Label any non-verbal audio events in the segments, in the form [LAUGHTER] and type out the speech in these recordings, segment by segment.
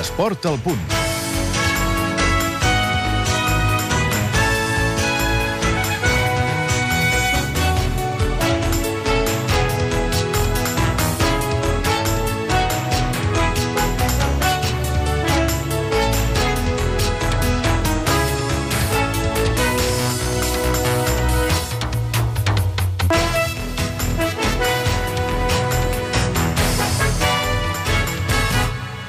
Esport al punt.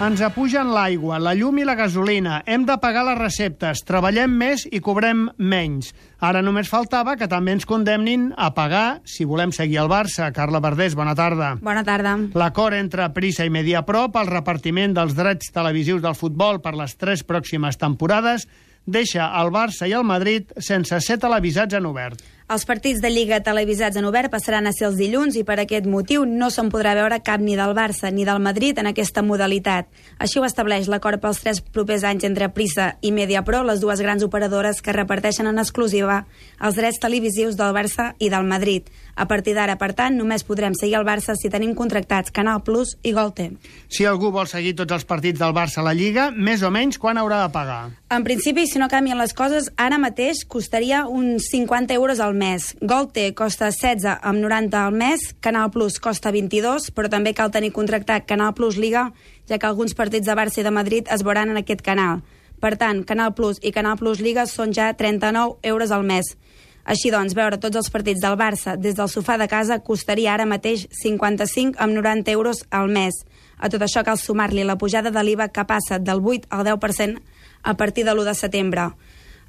Ens apugen l'aigua, la llum i la gasolina. Hem de pagar les receptes. Treballem més i cobrem menys. Ara només faltava que també ens condemnin a pagar si volem seguir al Barça. Carla Verdés, bona tarda. Bona tarda. L'acord entre Prisa i Mediapro pel repartiment dels drets televisius del futbol per les tres pròximes temporades deixa el Barça i el Madrid sense ser televisats en obert. Els partits de Lliga televisats en obert passaran a ser els dilluns i per aquest motiu no se'n podrà veure cap ni del Barça ni del Madrid en aquesta modalitat. Així ho estableix l'acord pels tres propers anys entre Prisa i Mediapro, les dues grans operadores que reparteixen en exclusiva els drets televisius del Barça i del Madrid. A partir d'ara, per tant, només podrem seguir el Barça si tenim contractats Canal Plus i Golte. Si algú vol seguir tots els partits del Barça a la Lliga, més o menys quan haurà de pagar? En principi, si no canvien les coses, ara mateix costaria uns 50 euros al mes. Golte costa 16 amb 90 al mes, Canal Plus costa 22, però també cal tenir contractat Canal Plus Liga, ja que alguns partits de Barça i de Madrid es veuran en aquest canal. Per tant, Canal Plus i Canal Plus Liga són ja 39 euros al mes. Així doncs, veure tots els partits del Barça des del sofà de casa costaria ara mateix 55 amb 90 euros al mes. A tot això cal sumar-li la pujada de l'IVA que passa del 8 al 10% a partir de l'1 de setembre.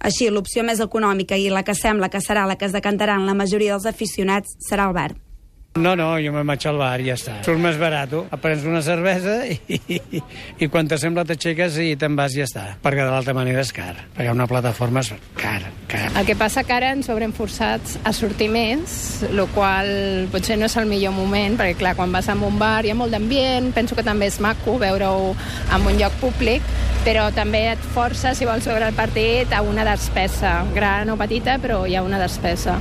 Així, l'opció més econòmica i la que sembla que serà la que es decantaran la majoria dels aficionats serà el bar. No, no, jo me'n vaig al bar i ja està. Surt més barat, prens una cervesa i, i, i quan t'assembla t'aixeques i te'n vas i ja està. Perquè de l'altra manera és car. Perquè una plataforma és car, car. El que passa que ara ens haurem forçats a sortir més, el qual potser no és el millor moment, perquè clar, quan vas a un bar hi ha molt d'ambient, penso que també és maco veure-ho en un lloc públic, però també et força, si vols veure el partit, a una despesa, gran o petita, però hi ha una despesa.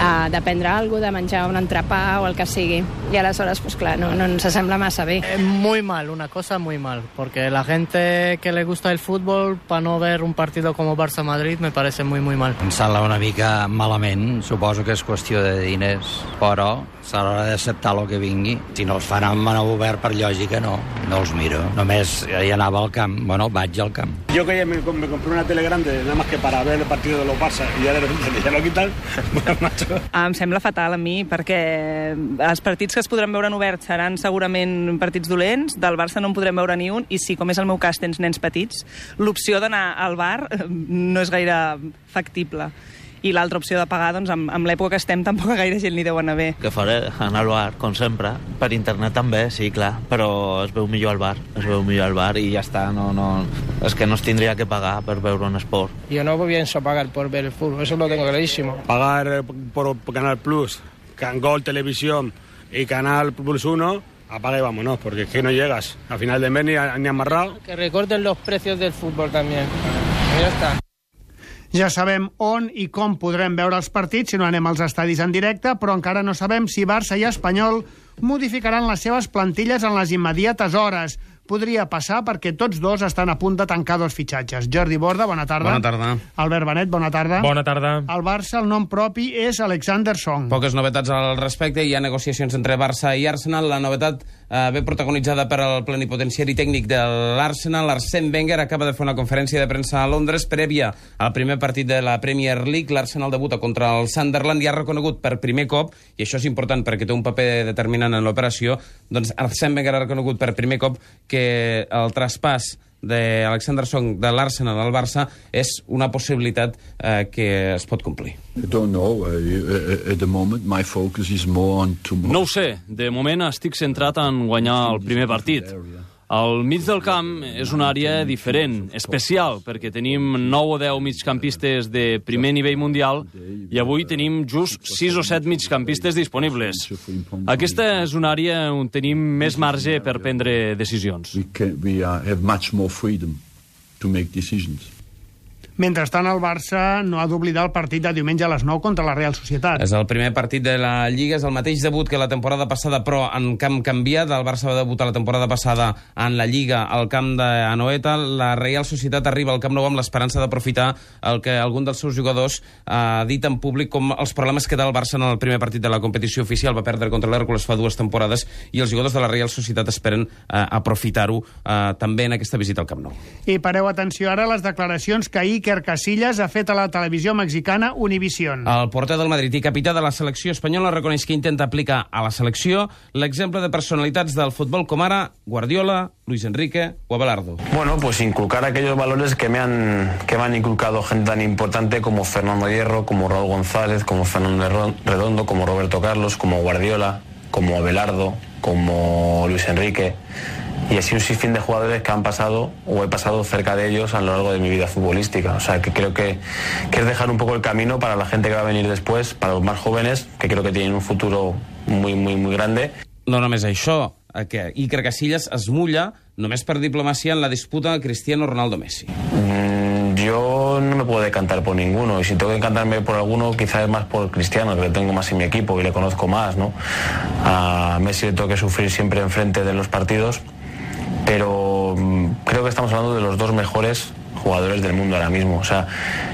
Uh, de prendre alguna cosa, de menjar un entrepà o el que sigui. Y aleshores, pues claro, no, no ens sembla massa bé. Eh, muy mal, una cosa muy mal, porque la gente que le gusta el fútbol, para no ver un partido como Barça-Madrid, me parece muy, muy mal. Em sembla una mica malament, suposo que és qüestió de diners, però s'haurà d'acceptar el que vingui. Si no els fan amb mano obert, per lògica, no, no els miro. Només hi anava al camp, bueno, vaig al camp. Yo que ya me, me compré una tele grande, nada más que para ver el partido de los Barça, y ya de repente [LAUGHS] ya lo quitan, [LAUGHS] bueno, macho. Em sembla fatal a mi, perquè els partits que es podran veure en obert seran segurament partits dolents, del Barça no en podrem veure ni un, i si, com és el meu cas, tens nens petits, l'opció d'anar al bar no és gaire factible i l'altra opció de pagar, doncs, amb, amb l'època que estem, tampoc gaire gent li deu anar bé. Que faré? Anar al bar, com sempre. Per internet també, sí, clar, però es veu millor al bar, es veu millor al bar i ja està, no, no... És que no es tindria que pagar per veure un esport. Yo no pienso pagar por ver el fútbol, eso lo tengo clarísimo. Pagar eh, por Canal Plus, Can Gol Televisión y Canal Plus 1, apaga y vámonos, porque es que no llegas. A final de mes ni, ni amarrado. Que recorten los precios del fútbol también. Ya está. Ja sabem on i com podrem veure els partits si no anem als estadis en directe, però encara no sabem si Barça i Espanyol modificaran les seves plantilles en les immediates hores. Podria passar perquè tots dos estan a punt de tancar dos fitxatges. Jordi Borda, bona tarda. Bona tarda. Albert Benet, bona tarda. Bona tarda. Al Barça el nom propi és Alexander Song. Poques novetats al respecte. Hi ha negociacions entre Barça i Arsenal. La novetat eh, ve protagonitzada per el plenipotenciari tècnic de l'Arsenal. Arsène Wenger acaba de fer una conferència de premsa a Londres prèvia al primer partit de la Premier League. L'Arsenal debuta contra el Sunderland i ha reconegut per primer cop, i això és important perquè té un paper determinant en l'operació, doncs Arsène Wenger ha reconegut per primer cop que el traspàs d'Alexander Song de l'Arsenal al Barça és una possibilitat eh, que es pot complir. I don't know. At the moment, my focus is more on tomorrow. No ho sé. De moment estic centrat en guanyar el primer partit. Al mig del camp és una àrea diferent, especial, perquè tenim 9 o 10 migcampistes de primer nivell mundial i avui tenim just 6 o 7 migcampistes disponibles. Aquesta és una àrea on tenim més marge per prendre decisions. We, can, we uh, have much more freedom to make decisions. Mentrestant, el Barça no ha d'oblidar el partit de diumenge a les 9 contra la Real Societat. És el primer partit de la Lliga, és el mateix debut que la temporada passada, però en camp canviat. El Barça va debutar la temporada passada en la Lliga al camp d'Anoeta. La Real Societat arriba al Camp Nou amb l'esperança d'aprofitar el que algun dels seus jugadors ha dit en públic com els problemes que té el Barça en el primer partit de la competició oficial. Va perdre contra l'Hèrcules fa dues temporades i els jugadors de la Real Societat esperen eh, aprofitar-ho eh, també en aquesta visita al Camp Nou. I pareu atenció ara a les declaracions que Iker Casillas ha fet a la televisió mexicana Univision. El porter del Madrid i capità de la selecció espanyola reconeix que intenta aplicar a la selecció l'exemple de personalitats del futbol com ara Guardiola, Luis Enrique o Abelardo. Bueno, pues inculcar aquellos valores que me han, que me han inculcado gente tan importante como Fernando Hierro, como Raúl González, como Fernando Redondo, como Roberto Carlos, como Guardiola, como Abelardo, como Luis Enrique y así un sinfín de jugadores que han pasado o he pasado cerca de ellos a lo largo de mi vida futbolística. O sea, que creo que, que es dejar un poco el camino para la gente que va a venir después, para los más jóvenes, que creo que tienen un futuro muy, muy, muy grande. No només això, que Iker Casillas es mulla només per diplomacia en la disputa Cristiano Ronaldo-Messi. Mm, yo no me puedo decantar por ninguno y si tengo que decantarme por alguno quizás es más por Cristiano, que le tengo más en mi equipo y le conozco más, ¿no? A Messi le tengo que sufrir siempre enfrente de los partidos, pero mm, creo que estamos hablando de los dos mejores jugadores del mundo ahora mismo. O sea,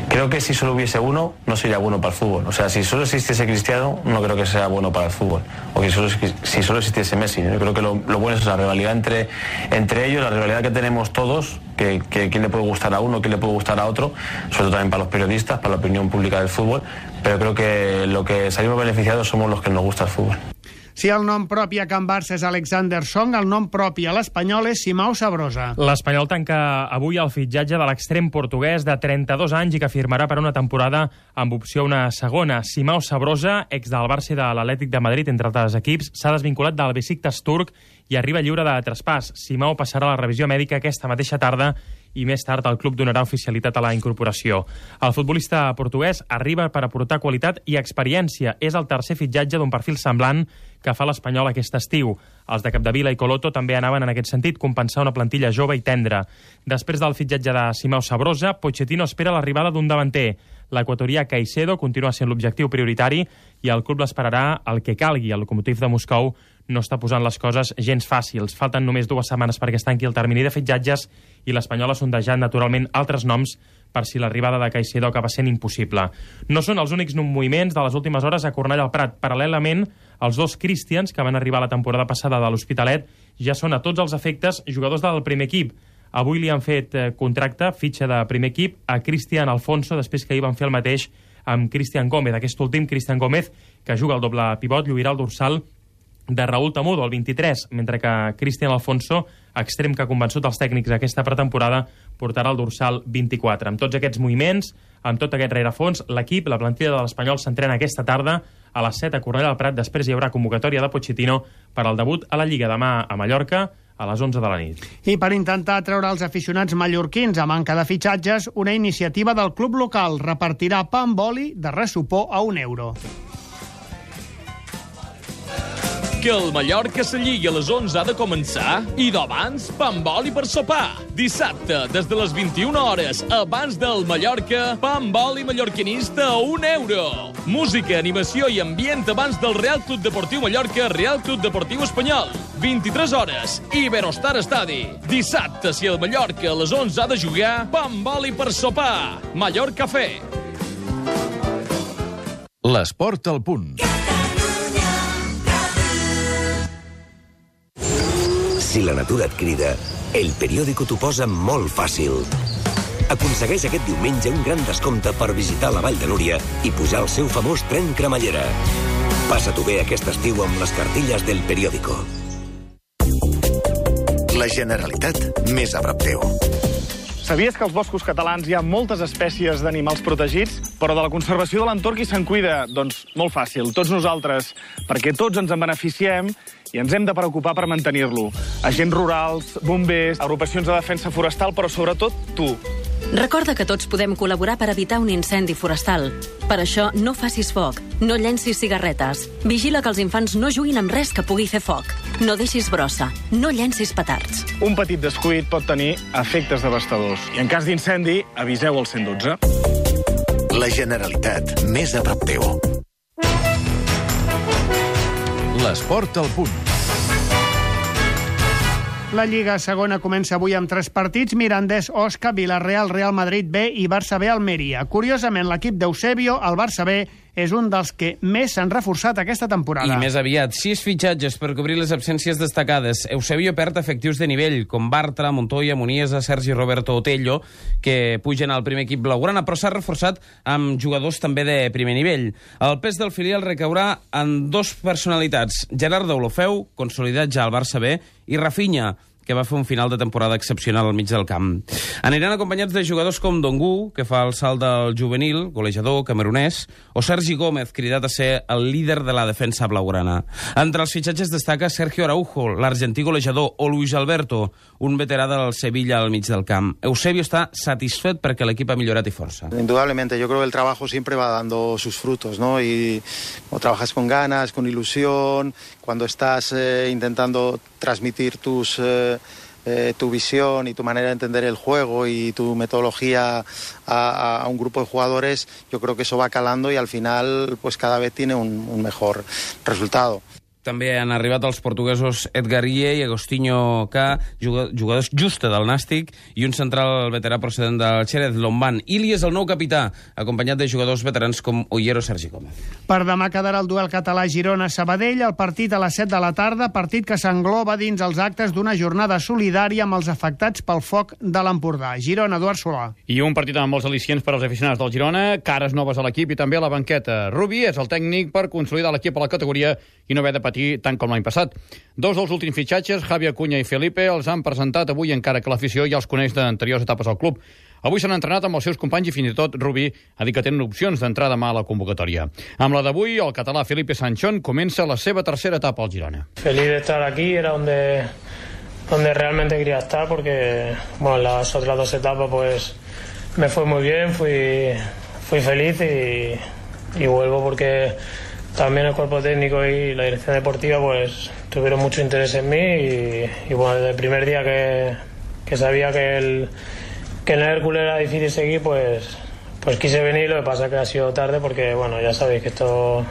creo que si solo hubiese uno, no sería bueno para el fútbol. O sea, si solo existiese Cristiano, no creo que sea bueno para el fútbol. O que solo, si solo existiese Messi. Yo creo que lo, bueno es la rivalidad entre, entre ellos, la rivalidad que tenemos todos, que, que quién le puede gustar a uno, quién le puede gustar a otro, sobre todo también para los periodistas, para la opinión pública del fútbol. Pero creo que lo que salimos beneficiados somos los que nos gusta el fútbol. Si el nom propi a Can Barça és Alexander Song, el nom propi a l'Espanyol és Simao Sabrosa. L'Espanyol tanca avui el fitxatge de l'extrem portuguès de 32 anys i que firmarà per una temporada amb opció una segona. Simao Sabrosa, ex del Barça de l'Atlètic de Madrid, entre altres equips, s'ha desvinculat del Besiktas turc i arriba lliure de traspàs. Simao passarà la revisió mèdica aquesta mateixa tarda i més tard el club donarà oficialitat a la incorporació. El futbolista portuguès arriba per aportar qualitat i experiència. És el tercer fitxatge d'un perfil semblant que fa l'Espanyol aquest estiu. Els de Capdevila i Coloto també anaven en aquest sentit, compensar una plantilla jove i tendra. Després del fitxatge de Simeu Sabrosa, Pochettino espera l'arribada d'un davanter. L'equatorià Caicedo continua sent l'objectiu prioritari i el club l'esperarà el que calgui. El locomotiv de Moscou no està posant les coses gens fàcils. Falten només dues setmanes perquè es tanqui el termini de fitxatges i l'Espanyol ha sondejat naturalment altres noms per si l'arribada de Caicedo acaba sent impossible. No són els únics moviments de les últimes hores a Cornellà al Prat. Paral·lelament, els dos Christians que van arribar la temporada passada de l'Hospitalet ja són a tots els efectes jugadors del primer equip. Avui li han fet eh, contracte, fitxa de primer equip, a Cristian Alfonso, després que ahir van fer el mateix amb Cristian Gómez. Aquest últim, Cristian Gómez, que juga el doble pivot, lluirà el dorsal de Raúl Tamudo, el 23, mentre que Cristian Alfonso, extrem que ha convençut els tècnics aquesta pretemporada, portarà el dorsal 24. Amb tots aquests moviments, amb tot aquest rerefons, l'equip, la plantilla de l'Espanyol, s'entrena aquesta tarda a les 7 a Cornellà del Prat. Després hi haurà convocatòria de Pochettino per al debut a la Lliga demà a Mallorca a les 11 de la nit. I per intentar treure els aficionats mallorquins a manca de fitxatges, una iniciativa del club local repartirà pa amb oli de ressupor a un euro. Que el Mallorca se lligui a les 11 ha de començar i d'abans pa amb oli per sopar. Dissabte, des de les 21 hores, abans del Mallorca, pa amb oli mallorquinista a un euro. Música, animació i ambient abans del Real Club Deportiu Mallorca, Real Club Deportiu Espanyol. 23 hores, Iberostar Estadi. Dissabte, si el Mallorca a les 11 ha de jugar, pa amb oli per sopar. Mallorca Cafè. L'esport al punt. Si la natura et crida, el periòdico t'ho posa molt fàcil. Aconsegueix aquest diumenge un gran descompte per visitar la Vall de Núria i pujar al seu famós tren cremallera. Passa-t'ho bé aquest estiu amb les cartilles del periòdico. La Generalitat més a prop teu. Sabies que als boscos catalans hi ha moltes espècies d'animals protegits, però de la conservació de l'entorn qui se'n cuida? Doncs molt fàcil, tots nosaltres, perquè tots ens en beneficiem i ens hem de preocupar per mantenir-lo. Agents rurals, bombers, agrupacions de defensa forestal, però sobretot tu. Recorda que tots podem col·laborar per evitar un incendi forestal. Per això, no facis foc, no llencis cigarretes. Vigila que els infants no juguin amb res que pugui fer foc. No deixis brossa, no llencis petards. Un petit descuit pot tenir efectes devastadors. I en cas d'incendi, aviseu al 112. La Generalitat, més a prop teu. L'esport al punt. La Lliga segona comença avui amb tres partits, Mirandés, Osca, Villarreal, Real Madrid B i Barça B, Almeria. Curiosament, l'equip d'Eusebio, el Barça B, és un dels que més s'han reforçat aquesta temporada. I més aviat, sis fitxatges per cobrir les absències destacades. Eusebio perd efectius de nivell, com Bartra, Montoya, Muniesa, Sergi Roberto Otello, que pugen al primer equip blaugrana, però s'ha reforçat amb jugadors també de primer nivell. El pes del filial recaurà en dos personalitats, Gerard Deulofeu, consolidat ja al Barça B, i Rafinha, que va fer un final de temporada excepcional al mig del camp. Aniran acompanyats de jugadors com Dongu, que fa el salt del juvenil, golejador camerunès, o Sergi Gómez, cridat a ser el líder de la defensa blaugrana. Entre els fitxatges destaca Sergio Araujo, l'argentí golejador, o Luis Alberto, un veterà del Sevilla al mig del camp. Eusebio està satisfet perquè l'equip ha millorat i força. Indudablemente, yo creo que el trabajo siempre va dando sus frutos, ¿no? Y o trabajas con ganas, con ilusión, cuando estás eh, intentando transmitir tus, eh, eh, tu visión y tu manera de entender el juego y tu metodología a, un grupo de jugadores, yo creo que eso va calando y al final pues cada vez tiene un mejor resultado. També han arribat els portuguesos Edgar Ille i Agostinho K, jugadors justa del Nàstic, i un central veterà procedent del Xerez, Lomban. Ili és el nou capità, acompanyat de jugadors veterans com Ollero Sergi Gómez. Per demà quedarà el duel català-Girona-Sabadell, el partit a les 7 de la tarda, partit que s'engloba dins els actes d'una jornada solidària amb els afectats pel foc de l'Empordà. Girona, Eduard Solà. I un partit amb molts al·licients per als aficionats del Girona, cares noves a l'equip i també a la banqueta. Rubi és el tècnic per consolidar l'equip a la categoria i no haver de patir tant com l'any passat. Dos dels últims fitxatges, Javi Acuña i Felipe, els han presentat avui encara que l'afició ja els coneix d'anteriors etapes al club. Avui s'han entrenat amb els seus companys i fins i tot Rubí ha dit que tenen opcions d'entrar demà a la convocatòria. Amb la d'avui, el català Felipe Sanchón comença la seva tercera etapa al Girona. Feliz de estar aquí, era donde, donde realmente quería estar porque bueno, las otras dos etapas pues me fue muy bien, fui, fui feliz y, y vuelvo porque también el cuerpo técnico y la dirección deportiva pues tuvieron mucho interés en mí y, bueno, desde el primer día que, que sabía que el, que en el Hércules era difícil seguir, pues, pues quise venir, lo que pasa que ha sido tarde porque bueno, ya sabéis que esto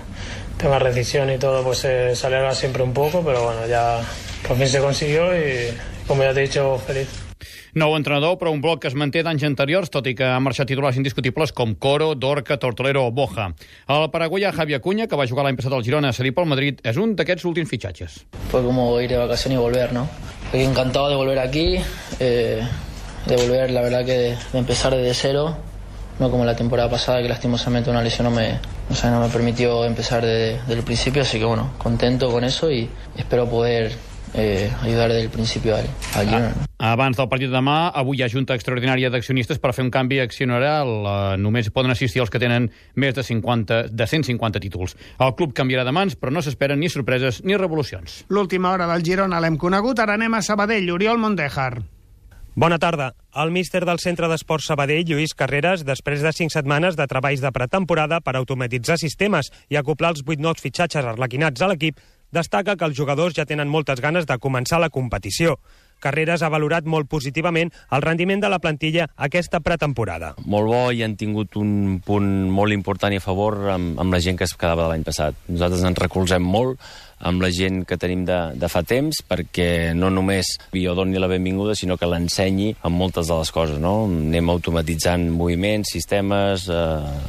tema rescisión y todo pues se, alarga siempre un poco, pero bueno, ya por fin se consiguió y como ya te he dicho, feliz. Nou entrenador, però un bloc que es manté d'anys anteriors, tot i que han marxat titulars indiscutibles com Coro, Dorca, Tortolero o Boja. El paraguayà Javi Acuña, que va jugar l'any passat al Girona a cedir pel Madrid, és un d'aquests últims fitxatges. Fue como ir de vacaciones y volver, ¿no? Estoy encantado de volver aquí, eh, de volver, la verdad que de, de empezar desde cero, no como la temporada pasada que lastimosamente una lesión no me, o sea, no me permitió empezar desde el principio, así que bueno, contento con eso y espero poder eh, ayudar del principio al, al Girona. Ah, abans del partit de demà, avui hi ha Junta Extraordinària d'Accionistes per fer un canvi accionarial. Eh, només poden assistir els que tenen més de, 50, de 150 títols. El club canviarà de mans, però no s'esperen ni sorpreses ni revolucions. L'última hora del Girona l'hem conegut, ara anem a Sabadell. Oriol Mondejar. Bona tarda. El míster del Centre d'Esports Sabadell, Lluís Carreras, després de cinc setmanes de treballs de pretemporada per automatitzar sistemes i acoplar els vuit nous fitxatges arlequinats a l'equip, destaca que els jugadors ja tenen moltes ganes de començar la competició. Carreras ha valorat molt positivament el rendiment de la plantilla aquesta pretemporada. Molt bo i han tingut un punt molt important i a favor amb, amb la gent que es quedava de l'any passat. Nosaltres ens recolzem molt amb la gent que tenim de, de fa temps perquè no només jo doni la benvinguda sinó que l'ensenyi amb moltes de les coses no? anem automatitzant moviments, sistemes eh,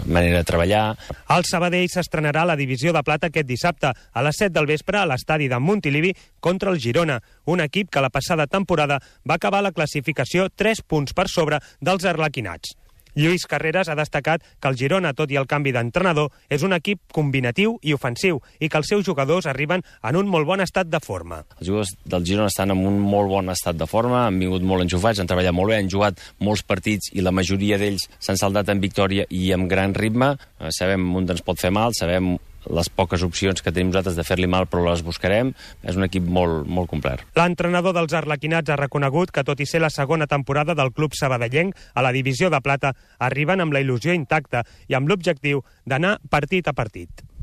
manera de treballar El Sabadell s'estrenarà la divisió de plata aquest dissabte a les 7 del vespre a l'estadi de Montilivi contra el Girona, un equip que la passada temporada va acabar la classificació 3 punts per sobre dels arlequinats. Lluís Carreras ha destacat que el Girona, tot i el canvi d'entrenador, és un equip combinatiu i ofensiu i que els seus jugadors arriben en un molt bon estat de forma. Els jugadors del Girona estan en un molt bon estat de forma, han vingut molt enxufats, han treballat molt bé, han jugat molts partits i la majoria d'ells s'han saldat en victòria i amb gran ritme. Eh, sabem on ens pot fer mal, sabem les poques opcions que tenim nosaltres de fer-li mal, però les buscarem. És un equip molt, molt complet. L'entrenador dels arlequinats ha reconegut que, tot i ser la segona temporada del club sabadellenc a la divisió de plata, arriben amb la il·lusió intacta i amb l'objectiu d'anar partit a partit.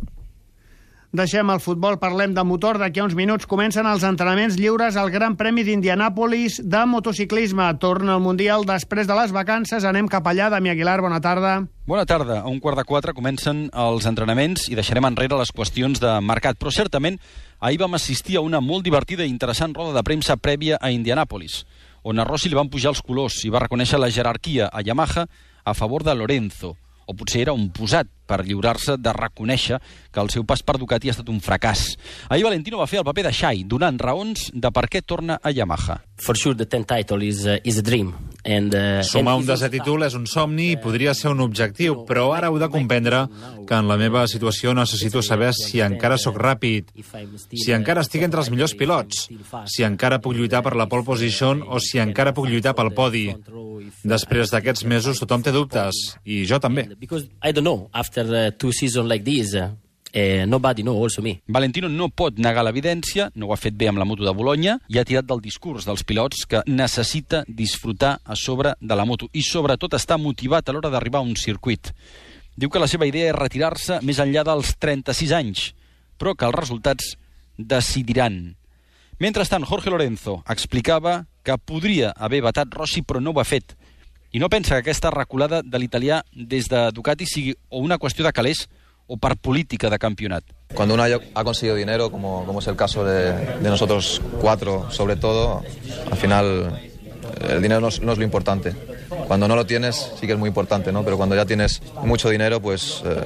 Deixem el futbol, parlem de motor. D'aquí a uns minuts comencen els entrenaments lliures al Gran Premi d'Indianàpolis de motociclisme. Torna al Mundial després de les vacances. Anem cap allà. Dami Aguilar, bona tarda. Bona tarda. A un quart de quatre comencen els entrenaments i deixarem enrere les qüestions de mercat. Però certament ahir vam assistir a una molt divertida i interessant roda de premsa prèvia a Indianàpolis, on a Rossi li van pujar els colors i va reconèixer la jerarquia a Yamaha a favor de Lorenzo o potser era un posat per lliurar-se de reconèixer que el seu pas per Ducati ha estat un fracàs. Ahir Valentino va fer el paper de Shai, donant raons de per què torna a Yamaha. For sure the 10 title is, uh, is a dream. And, uh, Sumar un desè títol és un somni i podria ser un objectiu, però ara heu de comprendre que en la meva situació necessito saber si encara sóc ràpid, si encara estic entre els millors pilots, si encara puc lluitar per la pole position o si encara puc lluitar pel podi. Després d'aquests mesos tothom té dubtes, i jo també. Because I don't know, after uh, two seasons like this, uh, nobody know, also me. Valentino no pot negar l'evidència, no ho ha fet bé amb la moto de Bologna, i ha tirat del discurs dels pilots que necessita disfrutar a sobre de la moto i sobretot està motivat a l'hora d'arribar a un circuit. Diu que la seva idea és retirar-se més enllà dels 36 anys, però que els resultats decidiran. Mentrestant, Jorge Lorenzo explicava que podria haver vetat Rossi però no ho ha fet i no pensa que aquesta reculada de l'italià des de Ducati sigui o una qüestió de calés o per política de campionat. Cuando uno ha conseguido dinero, como, como es el caso de, de nosotros cuatro, sobre todo, al final el dinero no es, no es, lo importante. Cuando no lo tienes sí que es muy importante, ¿no? Pero cuando ya tienes mucho dinero, pues eh,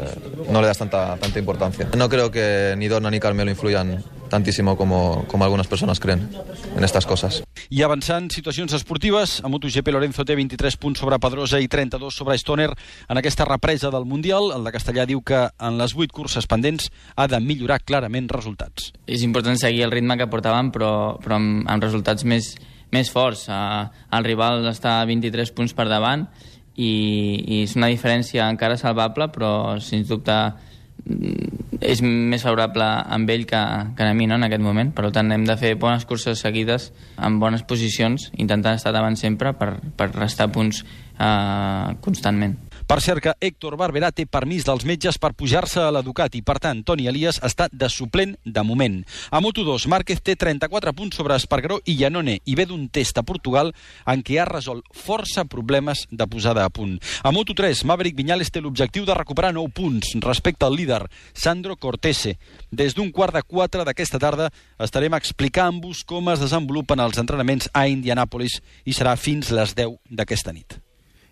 no le das tanta, tanta importancia. No creo que ni Dorna ni Carmelo influyan tantísimo como, como algunas personas creen en estas cosas. I avançant situacions esportives, a MotoGP Lorenzo té 23 punts sobre Pedrosa i 32 sobre Stoner en aquesta represa del Mundial. El de Castellà diu que en les 8 curses pendents ha de millorar clarament resultats. És important seguir el ritme que portàvem, però, però amb, amb resultats més, més forts. Uh, el rival està a 23 punts per davant i, i és una diferència encara salvable, però sens dubte és més favorable amb ell que, que a mi no, en aquest moment. Per tant, hem de fer bones curses seguides amb bones posicions, intentant estar davant sempre per, per restar punts eh, constantment. Per cert que Héctor Barberà té permís dels metges per pujar-se a la Ducati. Per tant, Toni Elias està de suplent de moment. A Moto2, Márquez té 34 punts sobre Espargaró i Llanone i ve d'un test a Portugal en què ha resolt força problemes de posada a punt. A Moto3, Maverick Viñales té l'objectiu de recuperar 9 punts respecte al líder, Sandro Cortese. Des d'un quart de 4 d'aquesta tarda estarem explicant-vos com es desenvolupen els entrenaments a Indianàpolis i serà fins les 10 d'aquesta nit.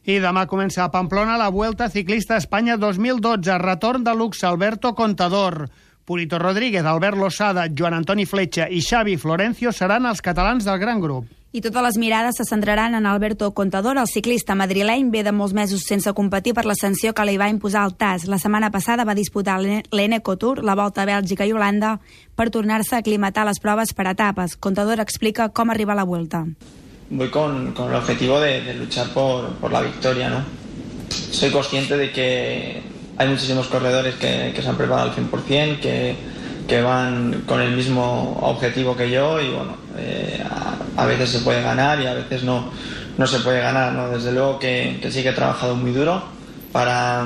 I demà comença a Pamplona la Vuelta Ciclista Espanya 2012, retorn de luxe Alberto Contador. Purito Rodríguez, Albert Losada, Joan Antoni Fletxa i Xavi Florencio seran els catalans del gran grup. I totes les mirades se centraran en Alberto Contador. El ciclista madrileny ve de molts mesos sense competir per la sanció que li va imposar el TAS. La setmana passada va disputar l'Eneco Tour, la Volta a Bèlgica i Holanda, per tornar-se a aclimatar les proves per etapes. Contador explica com arriba la Vuelta. Voy con, con el objetivo de, de luchar por, por, la victoria, ¿no? Soy consciente de que hay muchísimos corredores que, que se han preparado al 100%, que, que, van con el mismo objetivo que yo y bueno, eh, a, a, veces se puede ganar y a veces no, no se puede ganar, ¿no? Desde luego que, que sí que he trabajado muy duro para,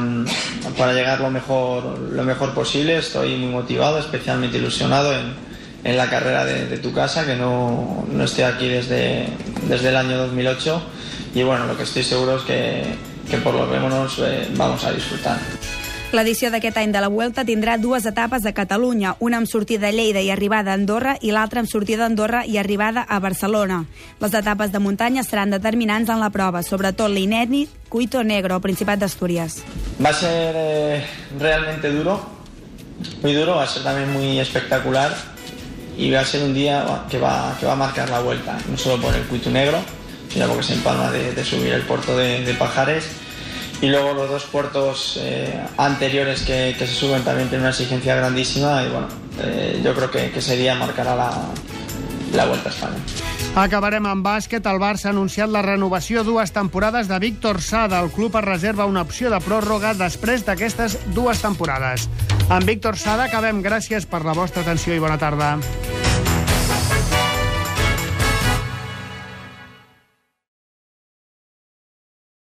para llegar lo mejor, lo mejor posible, estoy muy motivado, especialmente ilusionado en, en la carrera de, de, tu casa, que no, no estoy aquí desde, desde el año 2008 y bueno, lo que estoy seguro es que, que por lo menos eh, vamos a disfrutar. L'edició d'aquest any de la Vuelta tindrà dues etapes a Catalunya, una amb sortida a Lleida i arribada a Andorra i l'altra amb sortida a Andorra i arribada a Barcelona. Les etapes de muntanya seran determinants en la prova, sobretot l'Inèdit, Cuito Negro, al Principat d'Astúries. Va ser eh, realmente duro, muy duro, va ser también muy espectacular y va a ser un día que va, que va a marcar la vuelta, no solo por el cuito negro, sino porque se empalma de, de subir el puerto de, de, Pajares y luego los dos puertos eh, anteriores que, se suben también tienen una exigencia grandísima y bueno, eh, yo creo que, que ese día marcará la, la Vuelta a Espanya. Acabarem amb bàsquet. El Barça ha anunciat la renovació dues temporades de Víctor Sada. El club es reserva una opció de pròrroga després d'aquestes dues temporades. Amb Víctor Sada acabem. Gràcies per la vostra atenció i bona tarda.